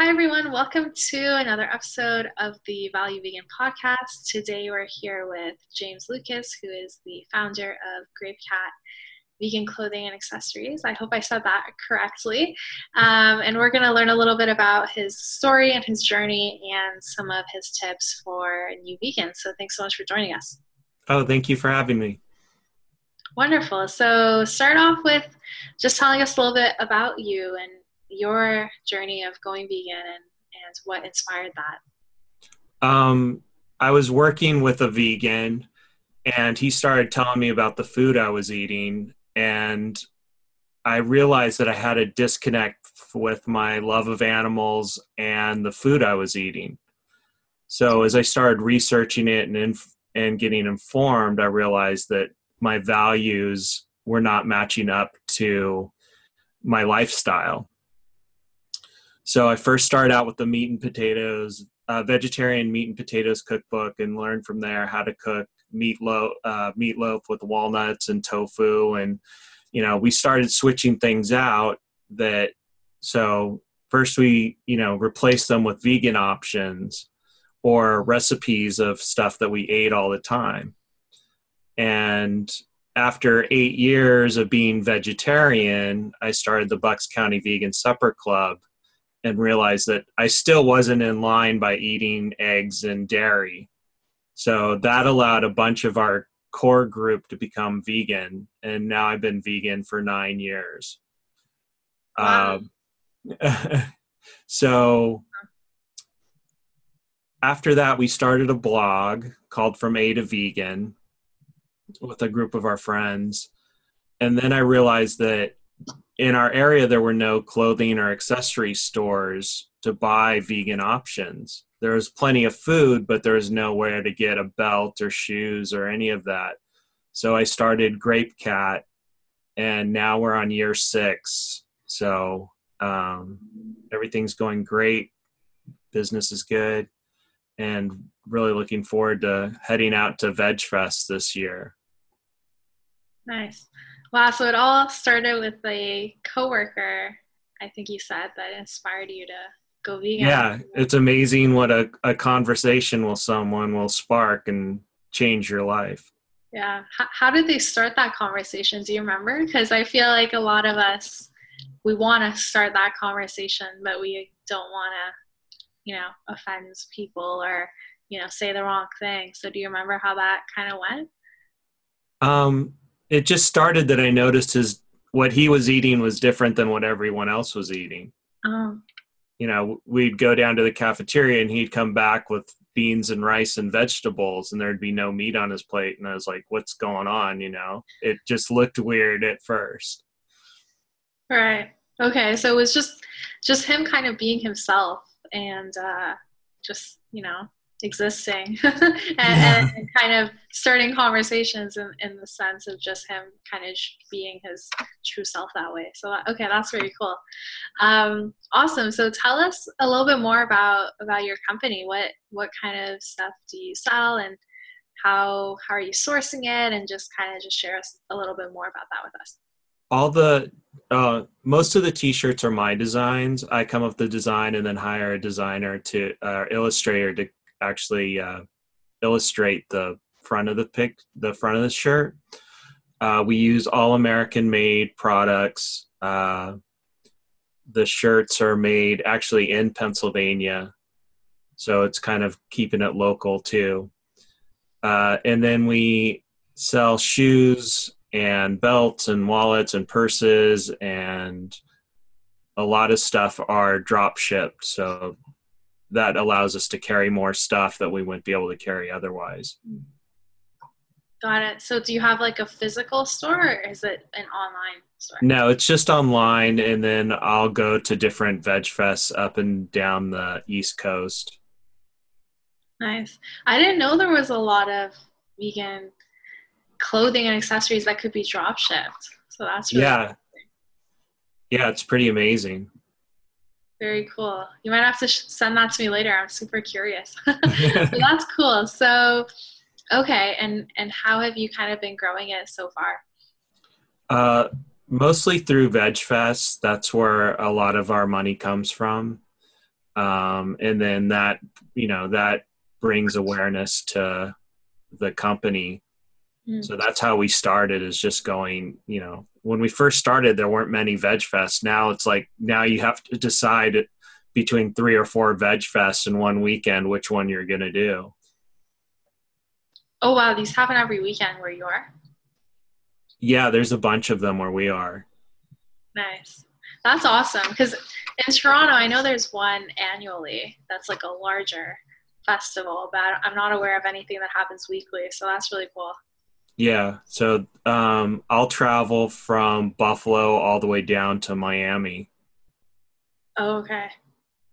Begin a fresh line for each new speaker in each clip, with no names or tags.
Hi, everyone. Welcome to another episode of the Value Vegan podcast. Today, we're here with James Lucas, who is the founder of Great Cat Vegan Clothing and Accessories. I hope I said that correctly. Um, and we're going to learn a little bit about his story and his journey and some of his tips for new vegans. So, thanks so much for joining us.
Oh, thank you for having me.
Wonderful. So, start off with just telling us a little bit about you and your journey of going vegan and, and what inspired that?
Um, I was working with a vegan and he started telling me about the food I was eating. And I realized that I had a disconnect with my love of animals and the food I was eating. So as I started researching it and inf- and getting informed, I realized that my values were not matching up to my lifestyle. So I first started out with the meat and potatoes, uh, vegetarian meat and potatoes cookbook, and learned from there how to cook meatloaf, uh, meatloaf with walnuts and tofu. And you know, we started switching things out. That so first we you know replaced them with vegan options or recipes of stuff that we ate all the time. And after eight years of being vegetarian, I started the Bucks County Vegan Supper Club and realized that I still wasn't in line by eating eggs and dairy. So that allowed a bunch of our core group to become vegan. And now I've been vegan for nine years. Wow. Um, so after that, we started a blog called From A to Vegan with a group of our friends. And then I realized that in our area there were no clothing or accessory stores to buy vegan options. There was plenty of food but there was nowhere to get a belt or shoes or any of that. So i started great cat and now we're on year six. So um, everything's going great. Business is good and really looking forward to heading out to veg fest this year.
Nice Wow, so it all started with a coworker, I think you said, that inspired you to go vegan.
Yeah, it's amazing what a, a conversation with someone will spark and change your life.
Yeah. How, how did they start that conversation? Do you remember? Because I feel like a lot of us, we want to start that conversation, but we don't want to, you know, offend people or, you know, say the wrong thing. So do you remember how that kind of went?
Um, it just started that I noticed his what he was eating was different than what everyone else was eating.
Oh.
You know, we'd go down to the cafeteria and he'd come back with beans and rice and vegetables and there'd be no meat on his plate and I was like, what's going on, you know? It just looked weird at first.
Right. Okay, so it was just just him kind of being himself and uh just, you know, existing and, yeah. and, kind of starting conversations in, in the sense of just him kind of being his true self that way. So okay that's very cool. Um, awesome. So tell us a little bit more about about your company. What what kind of stuff do you sell and how how are you sourcing it? And just kind of just share us a little bit more about that with us.
All the uh, most of the t-shirts are my designs. I come up with the design and then hire a designer to uh, illustrator to actually uh, illustrate the front of the pic, the front of the shirt. Uh, we use all American made products. Uh, the shirts are made actually in Pennsylvania, so it's kind of keeping it local too. Uh, and then we sell shoes and belts and wallets and purses and a lot of stuff are drop shipped. So that allows us to carry more stuff that we wouldn't be able to carry otherwise.
Got it. So do you have like a physical store or is it an online store?
No, it's just online and then I'll go to different veg fests up and down the East Coast.
Nice. I didn't know there was a lot of vegan clothing and accessories that could be drop shipped. So that's
really Yeah. Yeah, it's pretty amazing.
Very cool. You might have to send that to me later. I'm super curious. so that's cool. So, okay, and and how have you kind of been growing it so far?
Uh, mostly through VegFest. That's where a lot of our money comes from. um, and then that you know that brings awareness to the company mm. so that's how we started is just going you know when we first started there weren't many veg fests. Now it's like now you have to decide between three or four veg fests in one weekend which one you're going to do.
Oh wow these happen every weekend where you are?
Yeah there's a bunch of them where we are.
Nice. That's awesome because in toronto i know there's one annually that's like a larger festival but i'm not aware of anything that happens weekly so that's really cool
yeah so um, i'll travel from buffalo all the way down to miami
oh, okay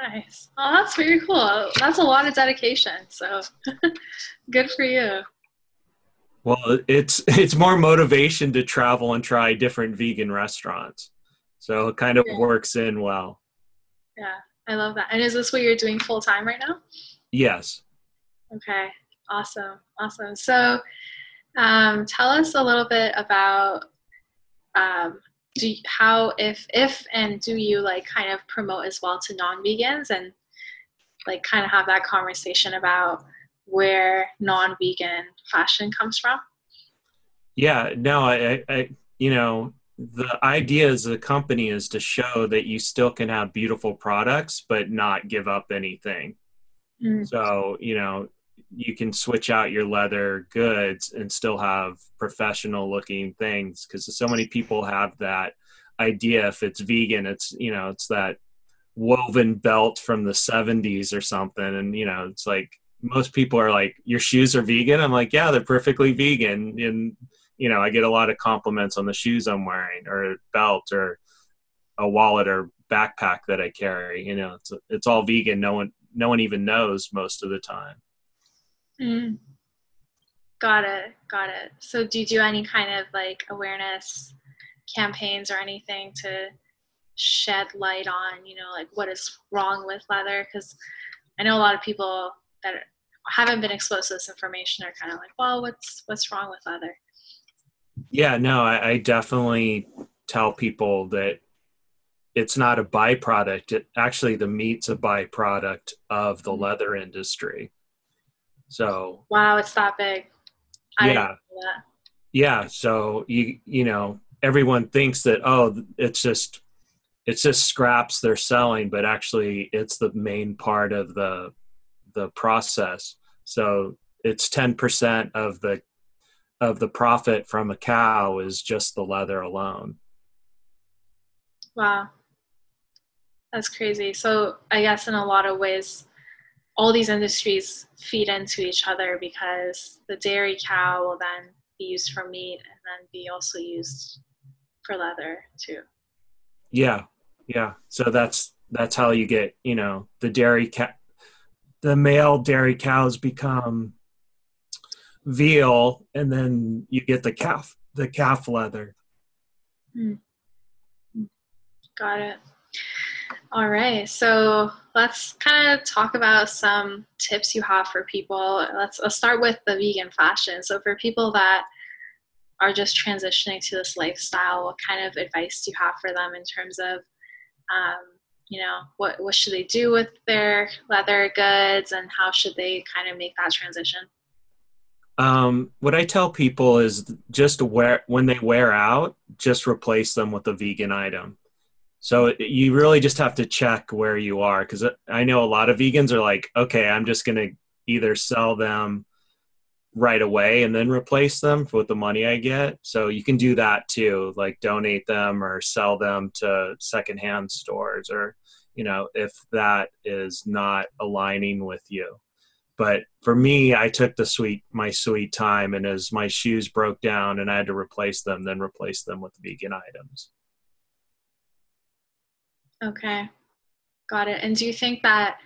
Nice. Oh, that's very cool. That's a lot of dedication. So good for you.
Well, it's it's more motivation to travel and try different vegan restaurants. So it kind of yeah. works in well.
Yeah, I love that. And is this what you're doing full time right now?
Yes.
Okay. Awesome. Awesome. So um, tell us a little bit about um, do you, how if if and do you like kind of promote as well to non-vegans and like kind of have that conversation about where non-vegan fashion comes from
yeah no i, I you know the idea as a company is to show that you still can have beautiful products but not give up anything mm. so you know you can switch out your leather goods and still have professional looking things because so many people have that idea. If it's vegan it's you know it's that woven belt from the 70s or something. And you know it's like most people are like your shoes are vegan? I'm like yeah they're perfectly vegan. And you know i get a lot of compliments on the shoes i'm wearing or belt or a wallet or backpack that i carry you know it's it's all vegan. No one no one even knows most of the time
Mm. Got it. Got it. So, do you do any kind of like awareness campaigns or anything to shed light on, you know, like what is wrong with leather? Because I know a lot of people that haven't been exposed to this information are kind of like, well, what's what's wrong with leather?
Yeah, no, I, I definitely tell people that it's not a byproduct. It actually the meat's a byproduct of the mm. leather industry. So
wow, it's that big.
I yeah, yeah. So you you know everyone thinks that oh it's just it's just scraps they're selling, but actually it's the main part of the the process. So it's ten percent of the of the profit from a cow is just the leather alone.
Wow. That's crazy. So I guess in a lot of ways all these industries feed into each other because the dairy cow will then be used for meat and then be also used for leather too.
Yeah, yeah. So that's that's how you get you know the dairy cat, the male dairy cows become veal, and then you get the calf the calf leather.
Mm. Got it. All right, so let's kind of talk about some tips you have for people. Let's, let's start with the vegan fashion. So, for people that are just transitioning to this lifestyle, what kind of advice do you have for them in terms of, um, you know, what, what should they do with their leather goods and how should they kind of make that transition?
Um, what I tell people is just wear when they wear out, just replace them with a vegan item. So you really just have to check where you are because I know a lot of vegans are like, okay, I'm just going to either sell them right away and then replace them with the money I get. So you can do that too, like donate them or sell them to secondhand stores or, you know, if that is not aligning with you. But for me, I took the sweet my sweet time and as my shoes broke down and I had to replace them, then replace them with vegan items.
Okay, got it. And do you think that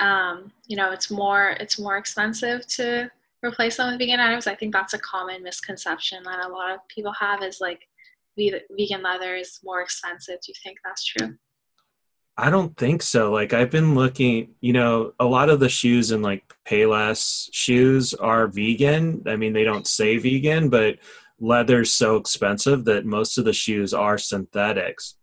um, you know it's more it's more expensive to replace them with vegan items? I think that's a common misconception that a lot of people have is like vegan leather is more expensive. Do you think that's true?
I don't think so. Like I've been looking, you know, a lot of the shoes in like Payless shoes are vegan. I mean, they don't say vegan, but leather's so expensive that most of the shoes are synthetics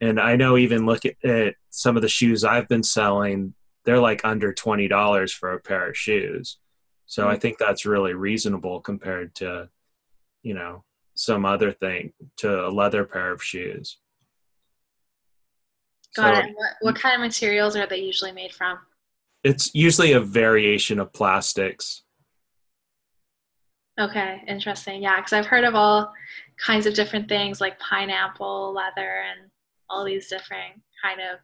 and I know even look at, at some of the shoes I've been selling, they're like under twenty dollars for a pair of shoes. So I mm-hmm. think that's really reasonable compared to, you know, some other thing to a leather pair of shoes.
Got so, it. What, what kind of materials are they usually made from?
It's usually a variation of plastics.
Okay, interesting. Yeah, because I've heard of all kinds of different things like pineapple leather and all these different kind of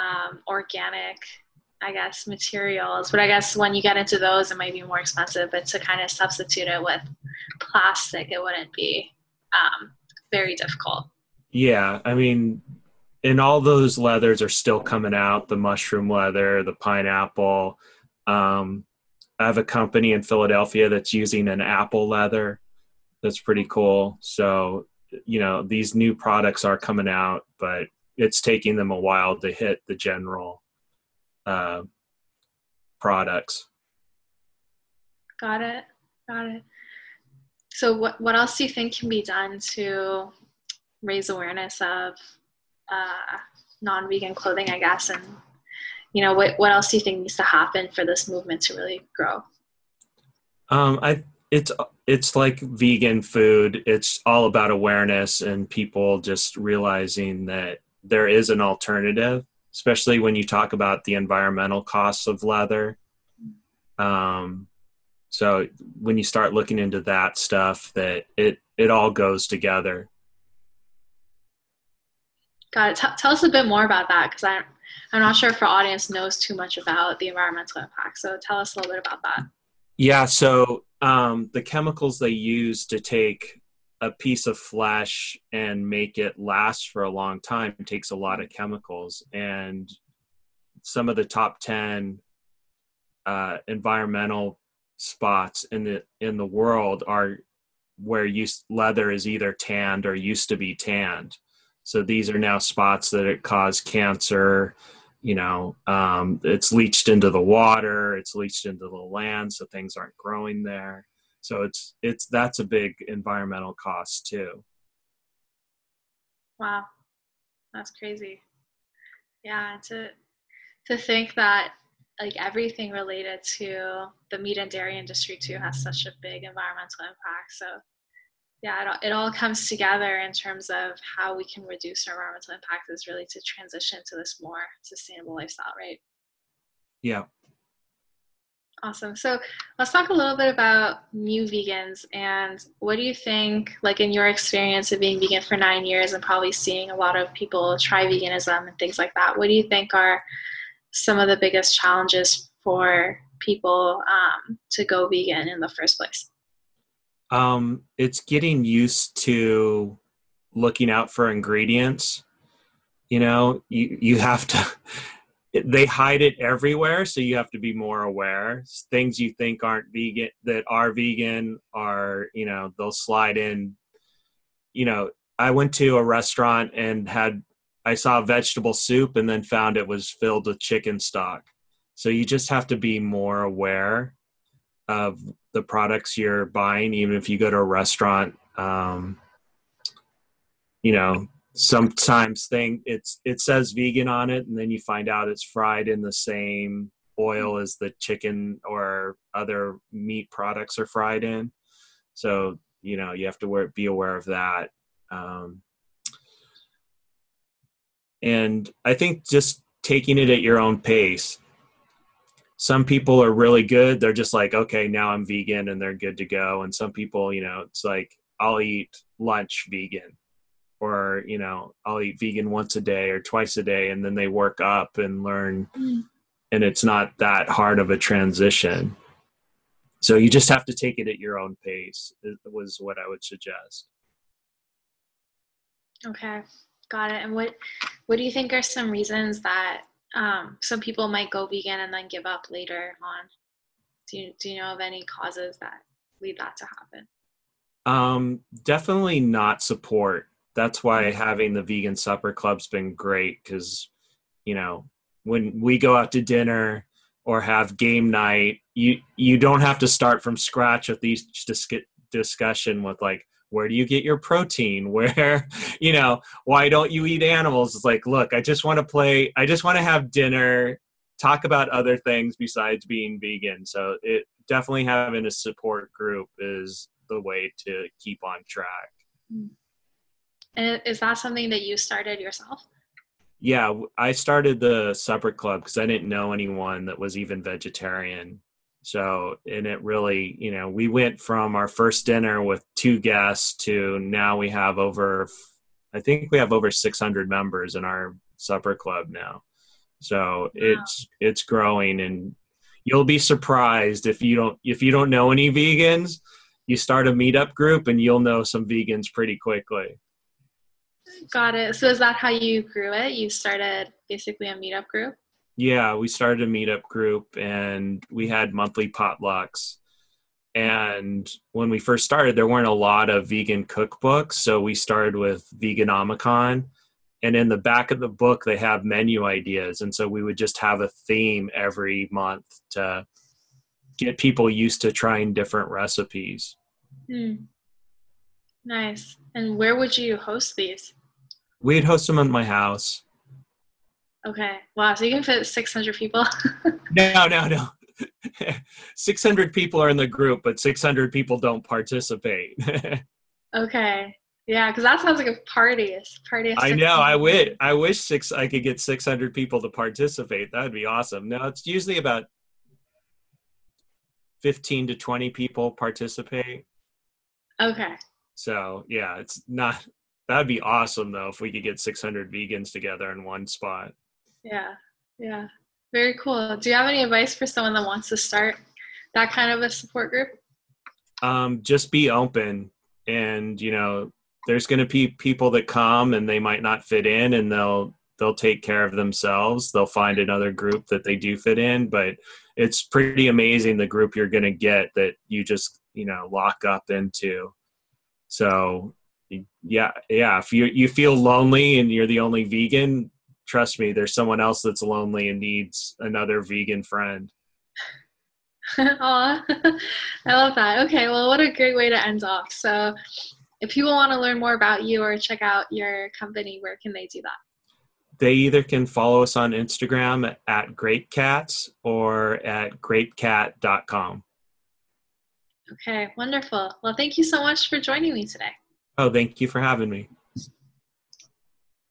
um, organic, I guess, materials. But I guess when you get into those, it might be more expensive. But to kind of substitute it with plastic, it wouldn't be um, very difficult.
Yeah, I mean, and all those leathers are still coming out the mushroom leather, the pineapple. Um, I have a company in Philadelphia that's using an apple leather. That's pretty cool. So, you know, these new products are coming out, but it's taking them a while to hit the general uh, products.
Got it. Got it. So, what what else do you think can be done to raise awareness of uh, non-vegan clothing? I guess, and you know, what what else do you think needs to happen for this movement to really grow?
Um, I it's it's like vegan food. It's all about awareness and people just realizing that there is an alternative, especially when you talk about the environmental costs of leather. Um, so when you start looking into that stuff, that it it all goes together.
Got it. T- tell us a bit more about that because I'm I'm not sure if our audience knows too much about the environmental impact. So tell us a little bit about that.
Yeah. So um, the chemicals they use to take a piece of flesh and make it last for a long time takes a lot of chemicals. And some of the top 10 uh, environmental spots in the in the world are where use, leather is either tanned or used to be tanned. So these are now spots that it cause cancer you know um, it's leached into the water it's leached into the land so things aren't growing there so it's it's that's a big environmental cost too.
Wow. That's crazy. Yeah, to to think that like everything related to the meat and dairy industry too has such a big environmental impact. So yeah, it all, it all comes together in terms of how we can reduce our environmental impact is really to transition to this more sustainable lifestyle, right?
Yeah,
Awesome. So let's talk a little bit about new vegans and what do you think, like in your experience of being vegan for nine years and probably seeing a lot of people try veganism and things like that, what do you think are some of the biggest challenges for people um, to go vegan in the first place?
Um, it's getting used to looking out for ingredients. You know, you, you have to they hide it everywhere so you have to be more aware. Things you think aren't vegan that are vegan are you know they'll slide in. You know i went to a restaurant and had i saw vegetable soup and then found it was filled with chicken stock. So you just have to be more aware of the products you're buying even if you go to a restaurant um, you know sometimes thing it's it says vegan on it and then you find out it's fried in the same oil as the chicken or other meat products are fried in. So you know you have to be aware of that. Um, and i think just taking it at your own pace some people are really good. They're just like okay now i'm vegan and they're good to go. And some people you know it's like i'll eat lunch vegan or you know i'll eat vegan once a day or twice a day and then they work up and learn mm. and it's not that hard of a transition. So you just have to take it at your own pace was what i would suggest.
Okay. Got it. And what what do you think are some reasons that um, some people might go vegan and then give up later on. Do you, do you know of any causes that lead that to happen?
Um, definitely not support. That's why having the vegan supper club's been great because you know when we go out to dinner or have game night you you don't have to start from scratch with these dis- discussion with like where do you get your protein? Where you know why don't you eat animals? It's like look i just want to play i just want to have dinner talk about other things besides being vegan. So it definitely having a support group is the way to keep on track. Mm.
And is that something that you started yourself?
Yeah i started the supper club because i didn't know anyone that was even vegetarian so, and it really, you know, we went from our first dinner with two guests to now we have over, I think we have over 600 members in our supper club now. So wow. it's it's growing, and you'll be surprised if you don't if you don't know any vegans. You start a meetup group, and you'll know some vegans pretty quickly.
Got it. So is that how you grew it? You started basically a meetup group.
Yeah, we started a meetup group and we had monthly potlucks. And when we first started, there weren't a lot of vegan cookbooks. So we started with Veganomicon. And in the back of the book, they have menu ideas. And so we would just have a theme every month to get people used to trying different recipes. Hmm.
Nice. And where would you host these?
We'd host them at my house.
Okay. Wow. So you can fit 600 people?
no, no, no. 600 people are in the group, but 600 people don't participate.
okay. Yeah, because that sounds like a party. A party.
I know. I wish. I wish six. I could get 600 people to participate. That would be awesome. No, it's usually about 15 to 20 people participate.
Okay.
So yeah, it's not. That'd be awesome though if we could get 600 vegans together in one spot.
Yeah, yeah. Very cool. Do you have any advice for someone that wants to start that kind of a support group?
Um, just be open and you know there's going to be people that come and they might not fit in and they'll they'll take care of themselves they'll find another group that they do fit in but it's pretty amazing the group you're going to get that you just you know lock up into so yeah yeah if you you feel lonely and you're the only vegan trust me, there's someone else that's lonely and needs another vegan friend.
Aw, I love that. Okay, well, what a great way to end off. So, if people want to learn more about you or check out your company, where can they do that?
They either can follow us on Instagram at GreatCats or at greatcat.com.
Okay, wonderful. Well, thank you so much for joining me today.
Oh, thank you for having me.